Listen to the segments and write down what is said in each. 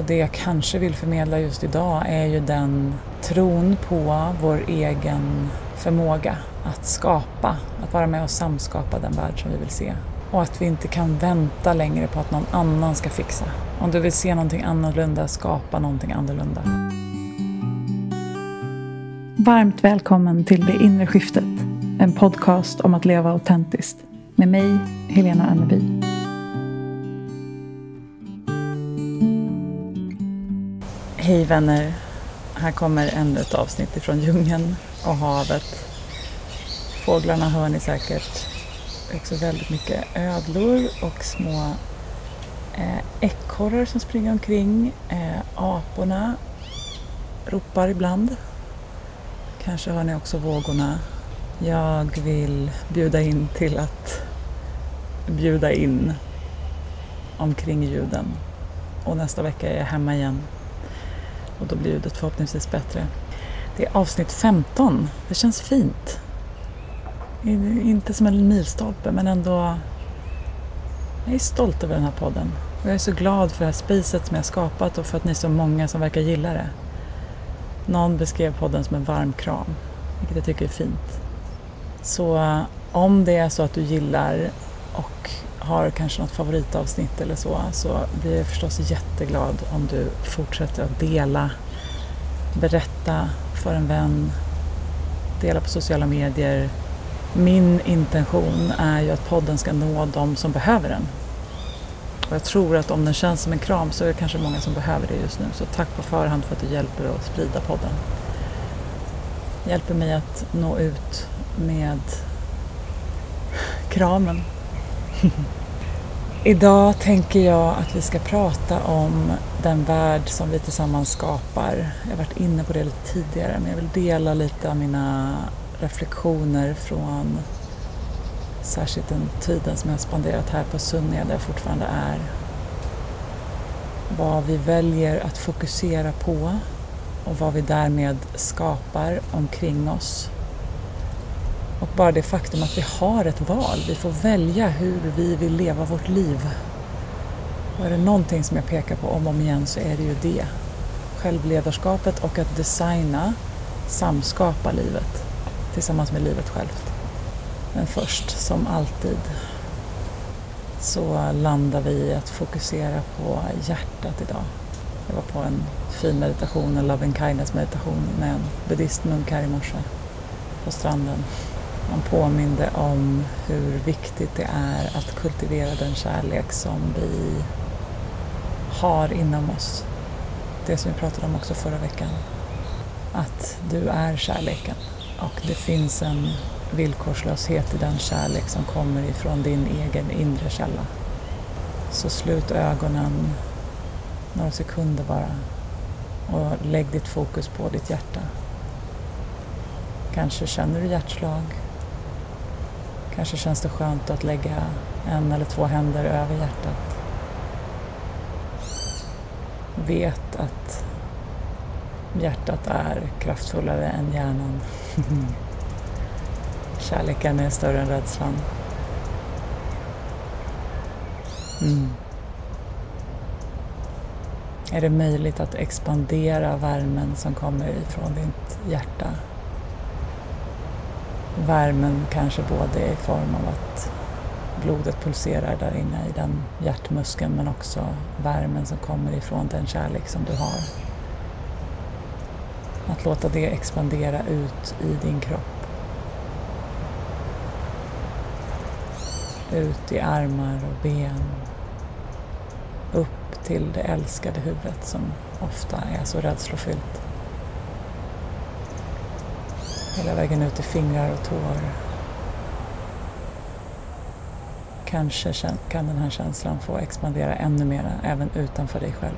Och det jag kanske vill förmedla just idag är ju den tron på vår egen förmåga att skapa, att vara med och samskapa den värld som vi vill se. Och att vi inte kan vänta längre på att någon annan ska fixa. Om du vill se någonting annorlunda, skapa någonting annorlunda. Varmt välkommen till Det inre skiftet. En podcast om att leva autentiskt. Med mig, Helena Anneby. Hej vänner. Här kommer ännu ett avsnitt ifrån djungeln och havet. Fåglarna hör ni säkert. Det är också väldigt mycket ödlor och små eh, ekorrar som springer omkring. Eh, aporna ropar ibland. Kanske hör ni också vågorna. Jag vill bjuda in till att bjuda in omkring ljuden. Och nästa vecka är jag hemma igen och då blir ljudet förhoppningsvis bättre. Det är avsnitt 15. Det känns fint. Inte som en milstolpe men ändå... Jag är stolt över den här podden. Och jag är så glad för det här spacet som jag skapat och för att ni är så många som verkar gilla det. Någon beskrev podden som en varm kram, vilket jag tycker är fint. Så eh, om det är så att du gillar har kanske något favoritavsnitt eller så, så blir jag förstås jätteglad om du fortsätter att dela, berätta för en vän, dela på sociala medier. Min intention är ju att podden ska nå de som behöver den. Och jag tror att om den känns som en kram så är det kanske många som behöver det just nu. Så tack på förhand för att du hjälper att sprida podden. Hjälper mig att nå ut med kramen. Idag tänker jag att vi ska prata om den värld som vi tillsammans skapar. Jag har varit inne på det lite tidigare men jag vill dela lite av mina reflektioner från särskilt den tiden som jag har spenderat här på Sunnia där jag fortfarande är. Vad vi väljer att fokusera på och vad vi därmed skapar omkring oss och bara det faktum att vi har ett val. Vi får välja hur vi vill leva vårt liv. Och är det någonting som jag pekar på om och om igen så är det ju det. Självledarskapet och att designa, samskapa livet tillsammans med livet självt. Men först, som alltid, så landar vi i att fokusera på hjärtat idag. Jag var på en fin meditation, en love and kindness meditation med en buddhistmunk här i morse på stranden. Han påminde om hur viktigt det är att kultivera den kärlek som vi har inom oss. Det som vi pratade om också förra veckan. Att du är kärleken och det finns en villkorslöshet i den kärlek som kommer ifrån din egen inre källa. Så slut ögonen några sekunder bara och lägg ditt fokus på ditt hjärta. Kanske känner du hjärtslag Kanske känns det skönt att lägga en eller två händer över hjärtat. Vet att hjärtat är kraftfullare än hjärnan. Kärleken är större än rädslan. Mm. Är det möjligt att expandera värmen som kommer ifrån ditt hjärta värmen kanske både i form av att blodet pulserar där inne i den hjärtmuskeln men också värmen som kommer ifrån den kärlek som du har. Att låta det expandera ut i din kropp. Ut i armar och ben. Upp till det älskade huvudet som ofta är så rädslofyllt. Hela vägen ut i fingrar och tår. Kanske kan den här känslan få expandera ännu mer även utanför dig själv.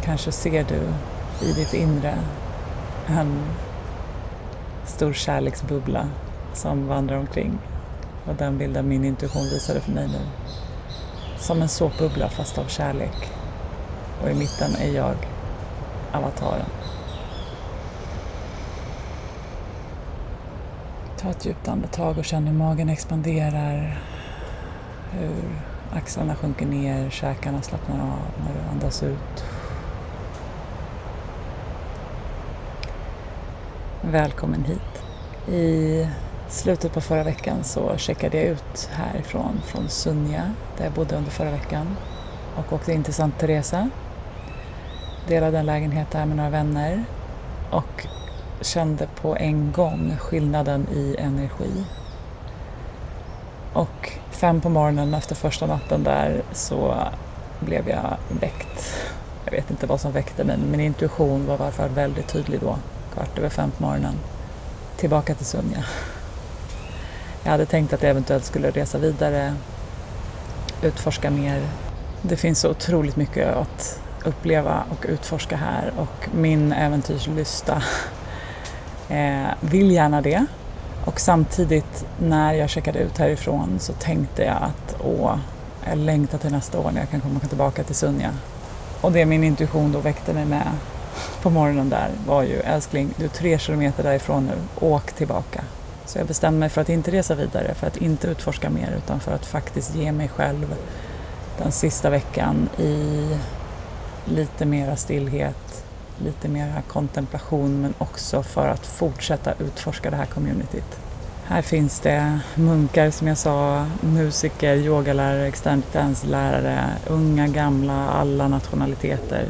Kanske ser du i ditt inre en stor kärleksbubbla som vandrar omkring. Och den bilden min intuition visade för mig nu. Som en såpbubbla fast av kärlek. Och i mitten är jag avataren. Ta ett djupt andetag och känn hur magen expanderar. Hur axlarna sjunker ner, käkarna slappnar av när du andas ut. Välkommen hit. I slutet på förra veckan så checkade jag ut härifrån, från Sunja, där jag bodde under förra veckan och åkte in till Santa Teresa. Delade en lägenhet där med några vänner och kände på en gång skillnaden i energi. Och fem på morgonen efter första natten där så blev jag väckt. Jag vet inte vad som väckte mig, men min intuition var i alla fall väldigt tydlig då, kvart över fem på morgonen. Tillbaka till Sunja. Jag hade tänkt att jag eventuellt skulle resa vidare, utforska mer. Det finns så otroligt mycket att uppleva och utforska här och min äventyrslysta eh, vill gärna det. Och samtidigt när jag checkade ut härifrån så tänkte jag att åh, jag längtar till nästa år när jag kan komma tillbaka till Sunja. Och det min intuition då väckte mig med på morgonen där var ju älskling, du är tre kilometer därifrån nu, åk tillbaka. Så jag bestämde mig för att inte resa vidare, för att inte utforska mer utan för att faktiskt ge mig själv den sista veckan i lite mera stillhet, lite mera kontemplation men också för att fortsätta utforska det här communityt. Här finns det munkar som jag sa, musiker, yogalärare, externt danslärare, unga, gamla, alla nationaliteter.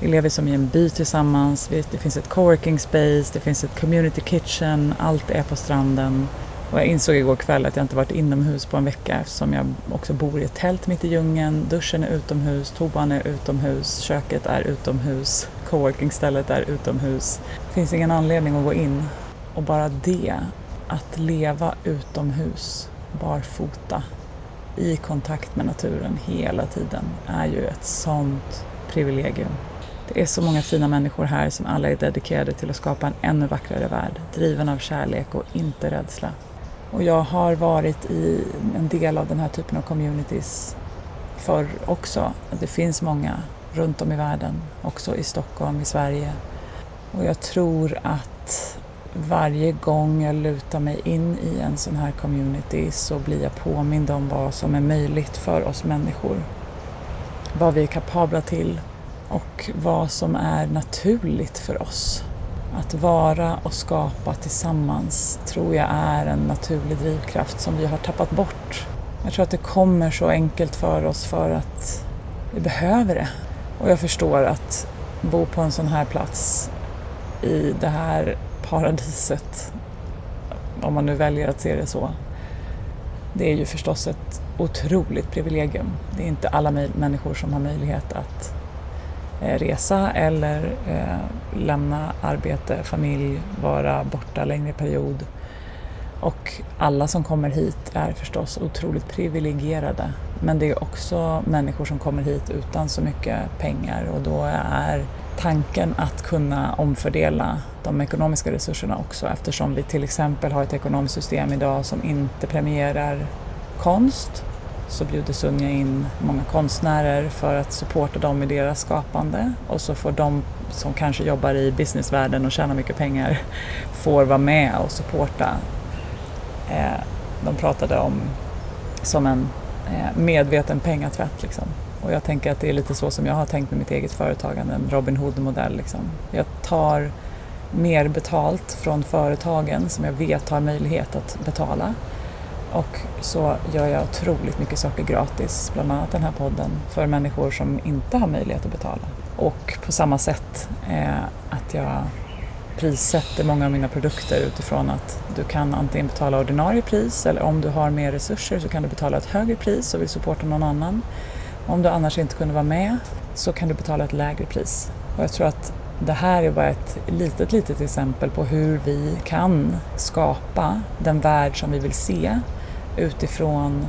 Vi lever som i en by tillsammans, det finns ett coworking space, det finns ett community kitchen, allt är på stranden. Och jag insåg igår kväll att jag inte varit inomhus på en vecka eftersom jag också bor i ett tält mitt i djungeln. Duschen är utomhus, toan är utomhus, köket är utomhus, coworkingstället är utomhus. Det finns ingen anledning att gå in. Och bara det, att leva utomhus, barfota, i kontakt med naturen hela tiden, är ju ett sånt privilegium. Det är så många fina människor här som alla är dedikerade till att skapa en ännu vackrare värld, driven av kärlek och inte rädsla. Och jag har varit i en del av den här typen av communities förr också. Det finns många runt om i världen, också i Stockholm, i Sverige. Och jag tror att varje gång jag lutar mig in i en sån här community så blir jag påmind om vad som är möjligt för oss människor. Vad vi är kapabla till och vad som är naturligt för oss. Att vara och skapa tillsammans tror jag är en naturlig drivkraft som vi har tappat bort. Jag tror att det kommer så enkelt för oss för att vi behöver det. Och jag förstår att bo på en sån här plats i det här paradiset, om man nu väljer att se det så, det är ju förstås ett otroligt privilegium. Det är inte alla människor som har möjlighet att Eh, resa eller eh, lämna arbete, familj, vara borta längre period. Och alla som kommer hit är förstås otroligt privilegierade. Men det är också människor som kommer hit utan så mycket pengar och då är tanken att kunna omfördela de ekonomiska resurserna också eftersom vi till exempel har ett ekonomiskt system idag som inte premierar konst så bjuder Sunja in många konstnärer för att supporta dem i deras skapande och så får de som kanske jobbar i businessvärlden och tjänar mycket pengar får vara med och supporta. Eh, de pratade om som en eh, medveten pengatvätt liksom. Och jag tänker att det är lite så som jag har tänkt med mitt eget företagande, en Robin Hood-modell. Liksom. Jag tar mer betalt från företagen som jag vet har möjlighet att betala och så gör jag otroligt mycket saker gratis, bland annat den här podden, för människor som inte har möjlighet att betala. Och på samma sätt eh, att jag prissätter många av mina produkter utifrån att du kan antingen betala ordinarie pris eller om du har mer resurser så kan du betala ett högre pris och vill supporta någon annan. Om du annars inte kunde vara med så kan du betala ett lägre pris. Och jag tror att det här är bara ett litet, litet exempel på hur vi kan skapa den värld som vi vill se utifrån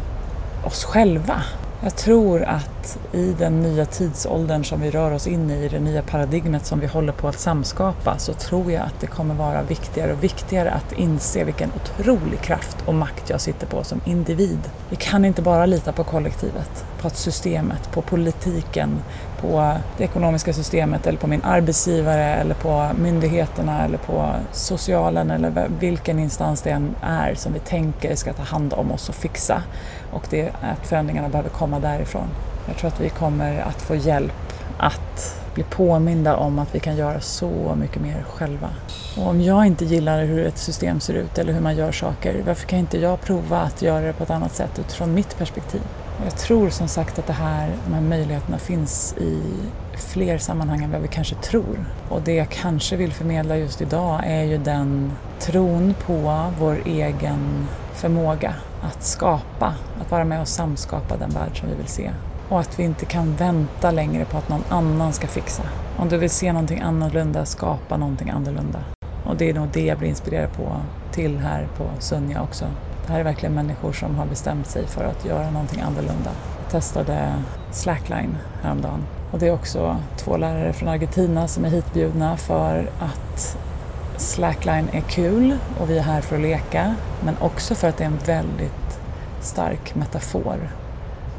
oss själva. Jag tror att att i den nya tidsåldern som vi rör oss in i, i det nya paradigmet som vi håller på att samskapa, så tror jag att det kommer vara viktigare och viktigare att inse vilken otrolig kraft och makt jag sitter på som individ. Vi kan inte bara lita på kollektivet, på att systemet, på politiken, på det ekonomiska systemet eller på min arbetsgivare eller på myndigheterna eller på socialen eller vilken instans det än är som vi tänker ska ta hand om oss och fixa. Och det är att förändringarna behöver komma därifrån. Jag tror att vi kommer att få hjälp att bli påminda om att vi kan göra så mycket mer själva. Och om jag inte gillar hur ett system ser ut eller hur man gör saker, varför kan inte jag prova att göra det på ett annat sätt utifrån mitt perspektiv? Jag tror som sagt att det här, de här möjligheterna finns i fler sammanhang än vad vi kanske tror. Och det jag kanske vill förmedla just idag är ju den tron på vår egen förmåga att skapa, att vara med och samskapa den värld som vi vill se. Och att vi inte kan vänta längre på att någon annan ska fixa. Om du vill se någonting annorlunda, skapa någonting annorlunda. Och det är nog det jag blir inspirerad på till här på Sunja också. Det här är verkligen människor som har bestämt sig för att göra någonting annorlunda. Jag testade Slackline häromdagen och det är också två lärare från Argentina som är hitbjudna för att Slackline är kul och vi är här för att leka men också för att det är en väldigt stark metafor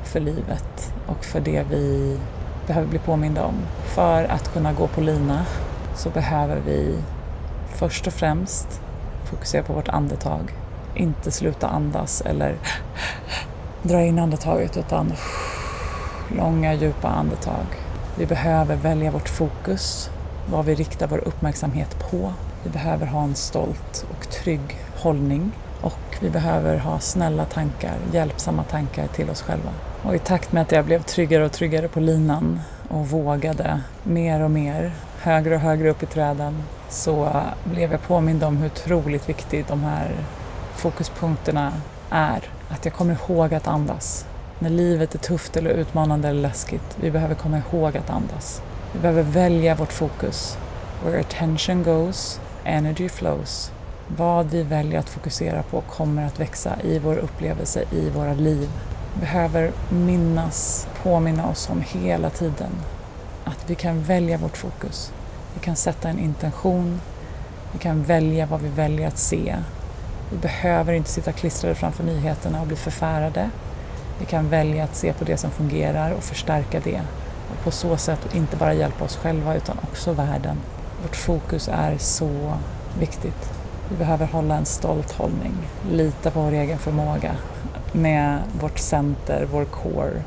för livet och för det vi behöver bli påminda om. För att kunna gå på lina så behöver vi först och främst fokusera på vårt andetag inte sluta andas eller dra in andetaget utan långa djupa andetag. Vi behöver välja vårt fokus, vad vi riktar vår uppmärksamhet på. Vi behöver ha en stolt och trygg hållning och vi behöver ha snälla tankar, hjälpsamma tankar till oss själva. Och i takt med att jag blev tryggare och tryggare på linan och vågade mer och mer, högre och högre upp i träden, så blev jag påmind om hur otroligt viktigt de här fokuspunkterna är att jag kommer ihåg att andas. När livet är tufft eller utmanande eller läskigt, vi behöver komma ihåg att andas. Vi behöver välja vårt fokus. Where attention goes, energy flows. Vad vi väljer att fokusera på kommer att växa i vår upplevelse, i våra liv. Vi behöver minnas, påminna oss om hela tiden att vi kan välja vårt fokus. Vi kan sätta en intention, vi kan välja vad vi väljer att se vi behöver inte sitta klistrade framför nyheterna och bli förfärade. Vi kan välja att se på det som fungerar och förstärka det. Och på så sätt inte bara hjälpa oss själva utan också världen. Vårt fokus är så viktigt. Vi behöver hålla en stolt hållning, lita på vår egen förmåga med vårt center, vår core,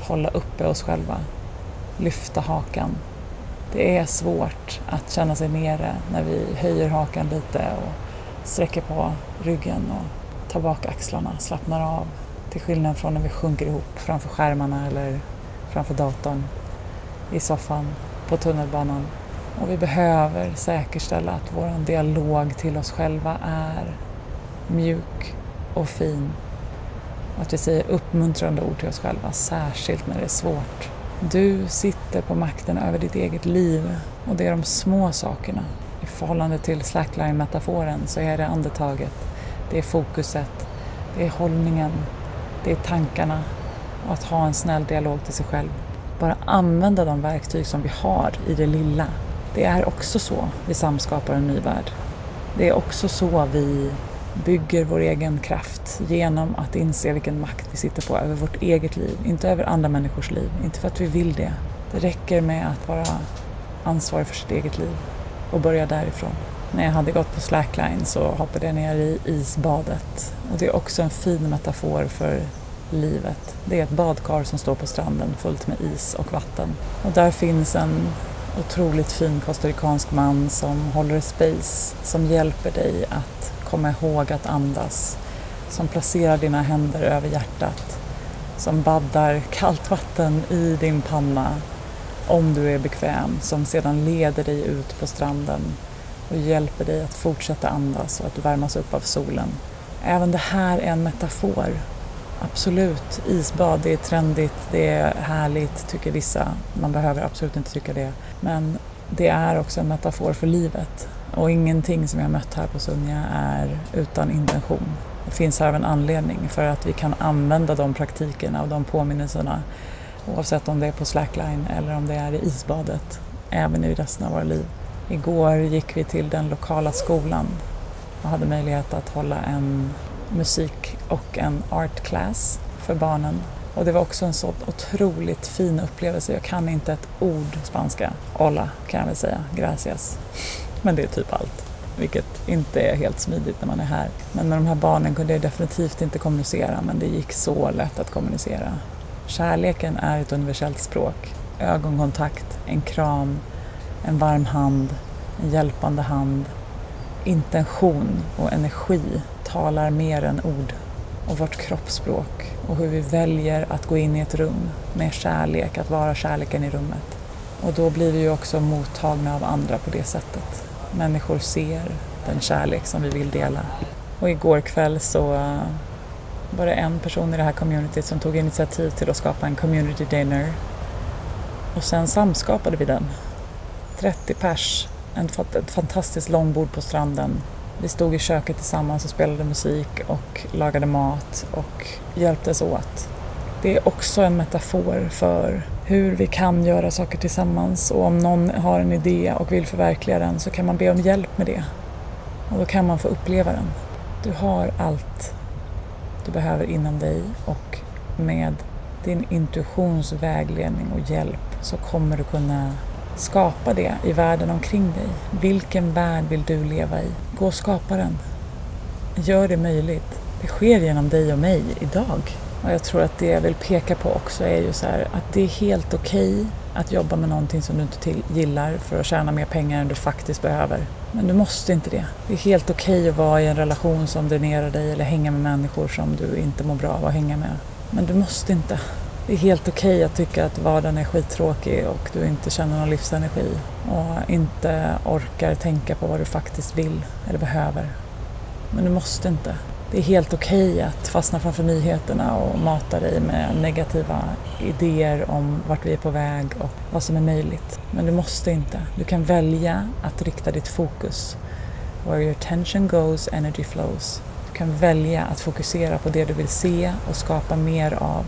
hålla uppe oss själva, lyfta hakan. Det är svårt att känna sig nere när vi höjer hakan lite och sträcker på ryggen och tar bak axlarna, slappnar av. Till skillnad från när vi sjunker ihop framför skärmarna eller framför datorn, i soffan, på tunnelbanan. Och vi behöver säkerställa att vår dialog till oss själva är mjuk och fin. Att vi säger uppmuntrande ord till oss själva, särskilt när det är svårt. Du sitter på makten över ditt eget liv och det är de små sakerna i förhållande till slackline-metaforen så är det andetaget, det är fokuset, det är hållningen, det är tankarna och att ha en snäll dialog till sig själv. Bara använda de verktyg som vi har i det lilla. Det är också så vi samskapar en ny värld. Det är också så vi bygger vår egen kraft genom att inse vilken makt vi sitter på över vårt eget liv, inte över andra människors liv. Inte för att vi vill det. Det räcker med att vara ansvarig för sitt eget liv och börja därifrån. När jag hade gått på slackline så hoppade jag ner i isbadet. Och det är också en fin metafor för livet. Det är ett badkar som står på stranden fullt med is och vatten. Och där finns en otroligt fin costaricansk man som håller space, som hjälper dig att komma ihåg att andas, som placerar dina händer över hjärtat, som baddar kallt vatten i din panna om du är bekväm som sedan leder dig ut på stranden och hjälper dig att fortsätta andas och att värmas upp av solen. Även det här är en metafor. Absolut, isbad, det är trendigt, det är härligt tycker vissa. Man behöver absolut inte tycka det. Men det är också en metafor för livet. Och ingenting som jag mött här på Sunja är utan intention. Det finns här av en anledning för att vi kan använda de praktikerna och de påminnelserna Oavsett om det är på slackline eller om det är i isbadet, även i resten av våra liv. Igår gick vi till den lokala skolan och hade möjlighet att hålla en musik och en art class för barnen. Och det var också en så otroligt fin upplevelse. Jag kan inte ett ord spanska. Hola kan jag väl säga, gracias. Men det är typ allt. Vilket inte är helt smidigt när man är här. Men med de här barnen kunde jag definitivt inte kommunicera men det gick så lätt att kommunicera. Kärleken är ett universellt språk. Ögonkontakt, en kram, en varm hand, en hjälpande hand, intention och energi talar mer än ord. Och vårt kroppsspråk och hur vi väljer att gå in i ett rum med kärlek, att vara kärleken i rummet. Och då blir vi ju också mottagna av andra på det sättet. Människor ser den kärlek som vi vill dela. Och igår kväll så eh, var det en person i det här communityt som tog initiativ till att skapa en community dinner. Och sen samskapade vi den. 30 pers, ett fantastiskt långbord på stranden. Vi stod i köket tillsammans och spelade musik och lagade mat och hjälptes åt. Det är också en metafor för hur vi kan göra saker tillsammans och om någon har en idé och vill förverkliga den så kan man be om hjälp med det. Och då kan man få uppleva den. Du har allt du behöver inom dig och med din intuitions vägledning och hjälp så kommer du kunna skapa det i världen omkring dig. Vilken värld vill du leva i? Gå och skapa den. Gör det möjligt. Det sker genom dig och mig idag. Och jag tror att det jag vill peka på också är ju så här att det är helt okej okay att jobba med någonting som du inte till, gillar för att tjäna mer pengar än du faktiskt behöver. Men du måste inte det. Det är helt okej okay att vara i en relation som dränerar dig eller hänga med människor som du inte mår bra av att hänga med. Men du måste inte. Det är helt okej okay att tycka att vardagen är skittråkig och du inte känner någon livsenergi och inte orkar tänka på vad du faktiskt vill eller behöver. Men du måste inte. Det är helt okej okay att fastna framför nyheterna och mata dig med negativa idéer om vart vi är på väg och vad som är möjligt. Men du måste inte. Du kan välja att rikta ditt fokus. Where your attention goes, energy flows. Du kan välja att fokusera på det du vill se och skapa mer av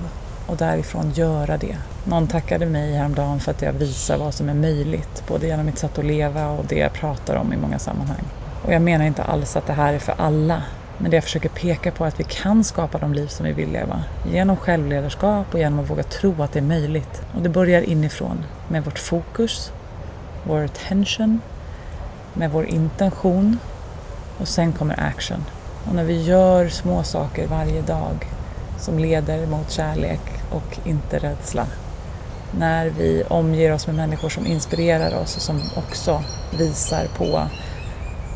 och därifrån göra det. Någon tackade mig häromdagen för att jag visar vad som är möjligt, både genom mitt sätt att leva och det jag pratar om i många sammanhang. Och jag menar inte alls att det här är för alla, men det jag försöker peka på är att vi kan skapa de liv som vi vill leva. Genom självledarskap och genom att våga tro att det är möjligt. Och det börjar inifrån, med vårt fokus, vår attention, med vår intention och sen kommer action. Och när vi gör små saker varje dag som leder mot kärlek och inte rädsla. När vi omger oss med människor som inspirerar oss och som också visar på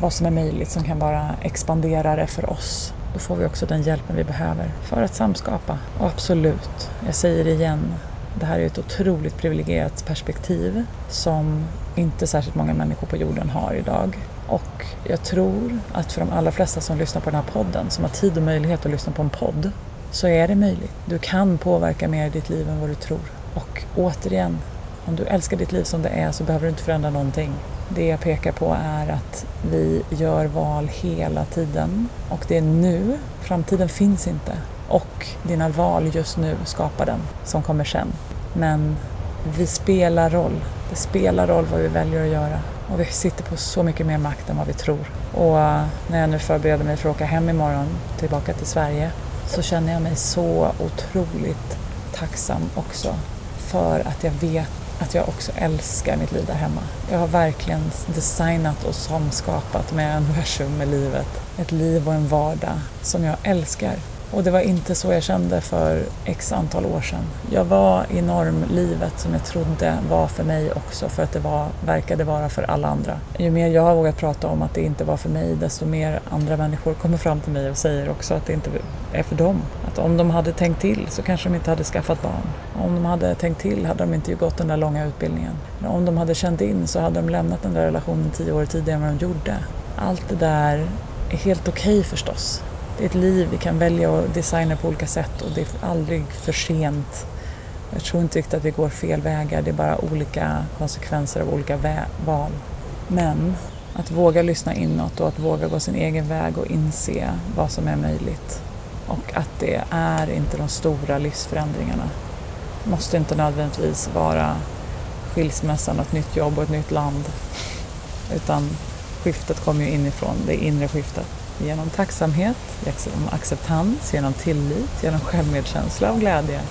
vad som är möjligt som kan vara expanderare för oss. Då får vi också den hjälpen vi behöver för att samskapa. Och absolut, jag säger det igen, det här är ett otroligt privilegierat perspektiv som inte särskilt många människor på jorden har idag. Och jag tror att för de allra flesta som lyssnar på den här podden, som har tid och möjlighet att lyssna på en podd, så är det möjligt. Du kan påverka mer i ditt liv än vad du tror. Och återigen, om du älskar ditt liv som det är så behöver du inte förändra någonting. Det jag pekar på är att vi gör val hela tiden och det är nu. Framtiden finns inte och dina val just nu skapar den som kommer sen. Men vi spelar roll. Det spelar roll vad vi väljer att göra och vi sitter på så mycket mer makt än vad vi tror. Och när jag nu förbereder mig för att åka hem imorgon tillbaka till Sverige så känner jag mig så otroligt tacksam också för att jag vet att jag också älskar mitt liv där hemma. Jag har verkligen designat och samskapat med universum, med livet. Ett liv och en vardag som jag älskar. Och det var inte så jag kände för x antal år sedan. Jag var i normlivet som jag trodde var för mig också för att det var, verkade vara för alla andra. Ju mer jag har vågat prata om att det inte var för mig desto mer andra människor kommer fram till mig och säger också att det inte är för dem. Att om de hade tänkt till så kanske de inte hade skaffat barn. Om de hade tänkt till hade de inte gått den där långa utbildningen. Om de hade känt in så hade de lämnat den där relationen tio år tidigare än vad de gjorde. Allt det där är helt okej okay förstås. Det är ett liv vi kan välja att designa på olika sätt och det är aldrig för sent. Jag tror inte riktigt att vi går fel vägar, det är bara olika konsekvenser av olika val. Men att våga lyssna inåt och att våga gå sin egen väg och inse vad som är möjligt. Och att det är inte de stora livsförändringarna. måste inte nödvändigtvis vara skilsmässan, ett nytt jobb och ett nytt land. Utan skiftet kommer ju inifrån, det inre skiftet. Genom tacksamhet, genom acceptans, genom tillit, genom självmedkänsla och glädje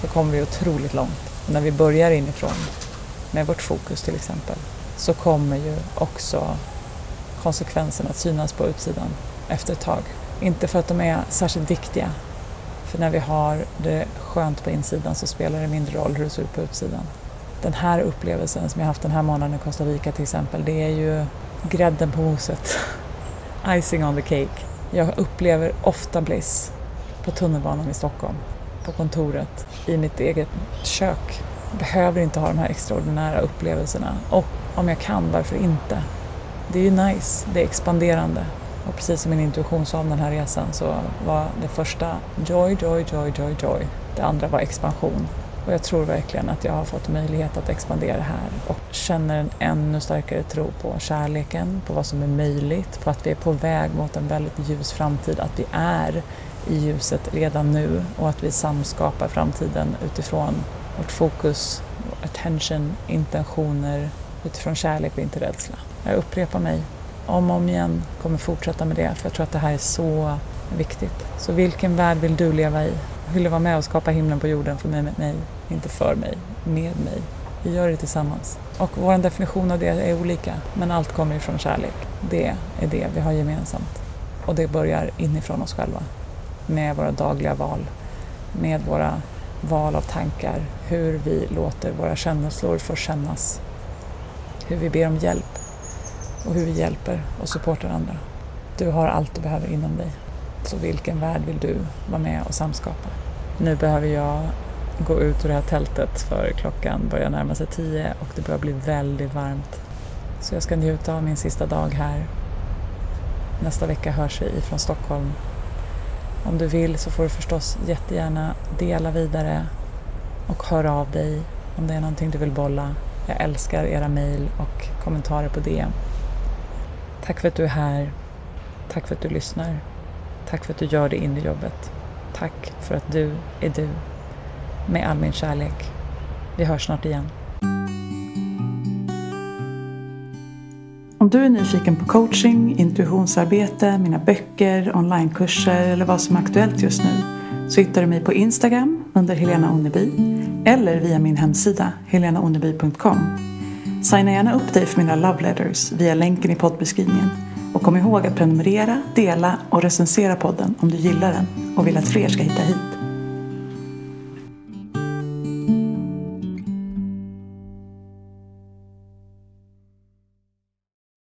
så kommer vi otroligt långt. Och när vi börjar inifrån, med vårt fokus till exempel, så kommer ju också konsekvenserna att synas på utsidan efter ett tag. Inte för att de är särskilt viktiga, för när vi har det skönt på insidan så spelar det mindre roll hur det ser ut på utsidan. Den här upplevelsen som jag haft den här månaden i Costa Rica till exempel, det är ju grädden på moset. Icing on the cake. Jag upplever ofta bliss på tunnelbanan i Stockholm, på kontoret, i mitt eget kök. Jag behöver inte ha de här extraordinära upplevelserna och om jag kan, varför inte? Det är ju nice, det är expanderande. Och precis som min intuition sa om den här resan så var det första joy, joy, joy, joy, joy. Det andra var expansion. Och jag tror verkligen att jag har fått möjlighet att expandera här och känner en ännu starkare tro på kärleken, på vad som är möjligt, på att vi är på väg mot en väldigt ljus framtid, att vi är i ljuset redan nu och att vi samskapar framtiden utifrån vårt fokus, attention, intentioner, utifrån kärlek och inte rädsla. Jag upprepar mig om och om igen, kommer fortsätta med det för jag tror att det här är så viktigt. Så vilken värld vill du leva i? Vill du vara med och skapa himlen på jorden för mig, med mig, inte för mig, med mig? Vi gör det tillsammans. Och vår definition av det är olika, men allt kommer ifrån kärlek. Det är det vi har gemensamt. Och det börjar inifrån oss själva, med våra dagliga val, med våra val av tankar, hur vi låter våra känslor få kännas, hur vi ber om hjälp och hur vi hjälper och supportar andra. Du har allt du behöver inom dig. Så vilken värld vill du vara med och samskapa? Nu behöver jag gå ut ur det här tältet för klockan börjar närma sig tio och det börjar bli väldigt varmt. Så jag ska njuta av min sista dag här. Nästa vecka hörs vi ifrån Stockholm. Om du vill så får du förstås jättegärna dela vidare och höra av dig om det är någonting du vill bolla. Jag älskar era mejl och kommentarer på DM. Tack för att du är här. Tack för att du lyssnar. Tack för att du gör det inre jobbet. Tack för att du är du. Med all min kärlek. Vi hörs snart igen. Om du är nyfiken på coaching, intuitionsarbete, mina böcker, onlinekurser eller vad som är aktuellt just nu så hittar du mig på Instagram under Helena Onneby eller via min hemsida helenaonneby.com. Signa gärna upp dig för mina love letters via länken i poddbeskrivningen. Och kom ihåg att prenumerera, dela och recensera podden om du gillar den och vill att fler ska hitta hit.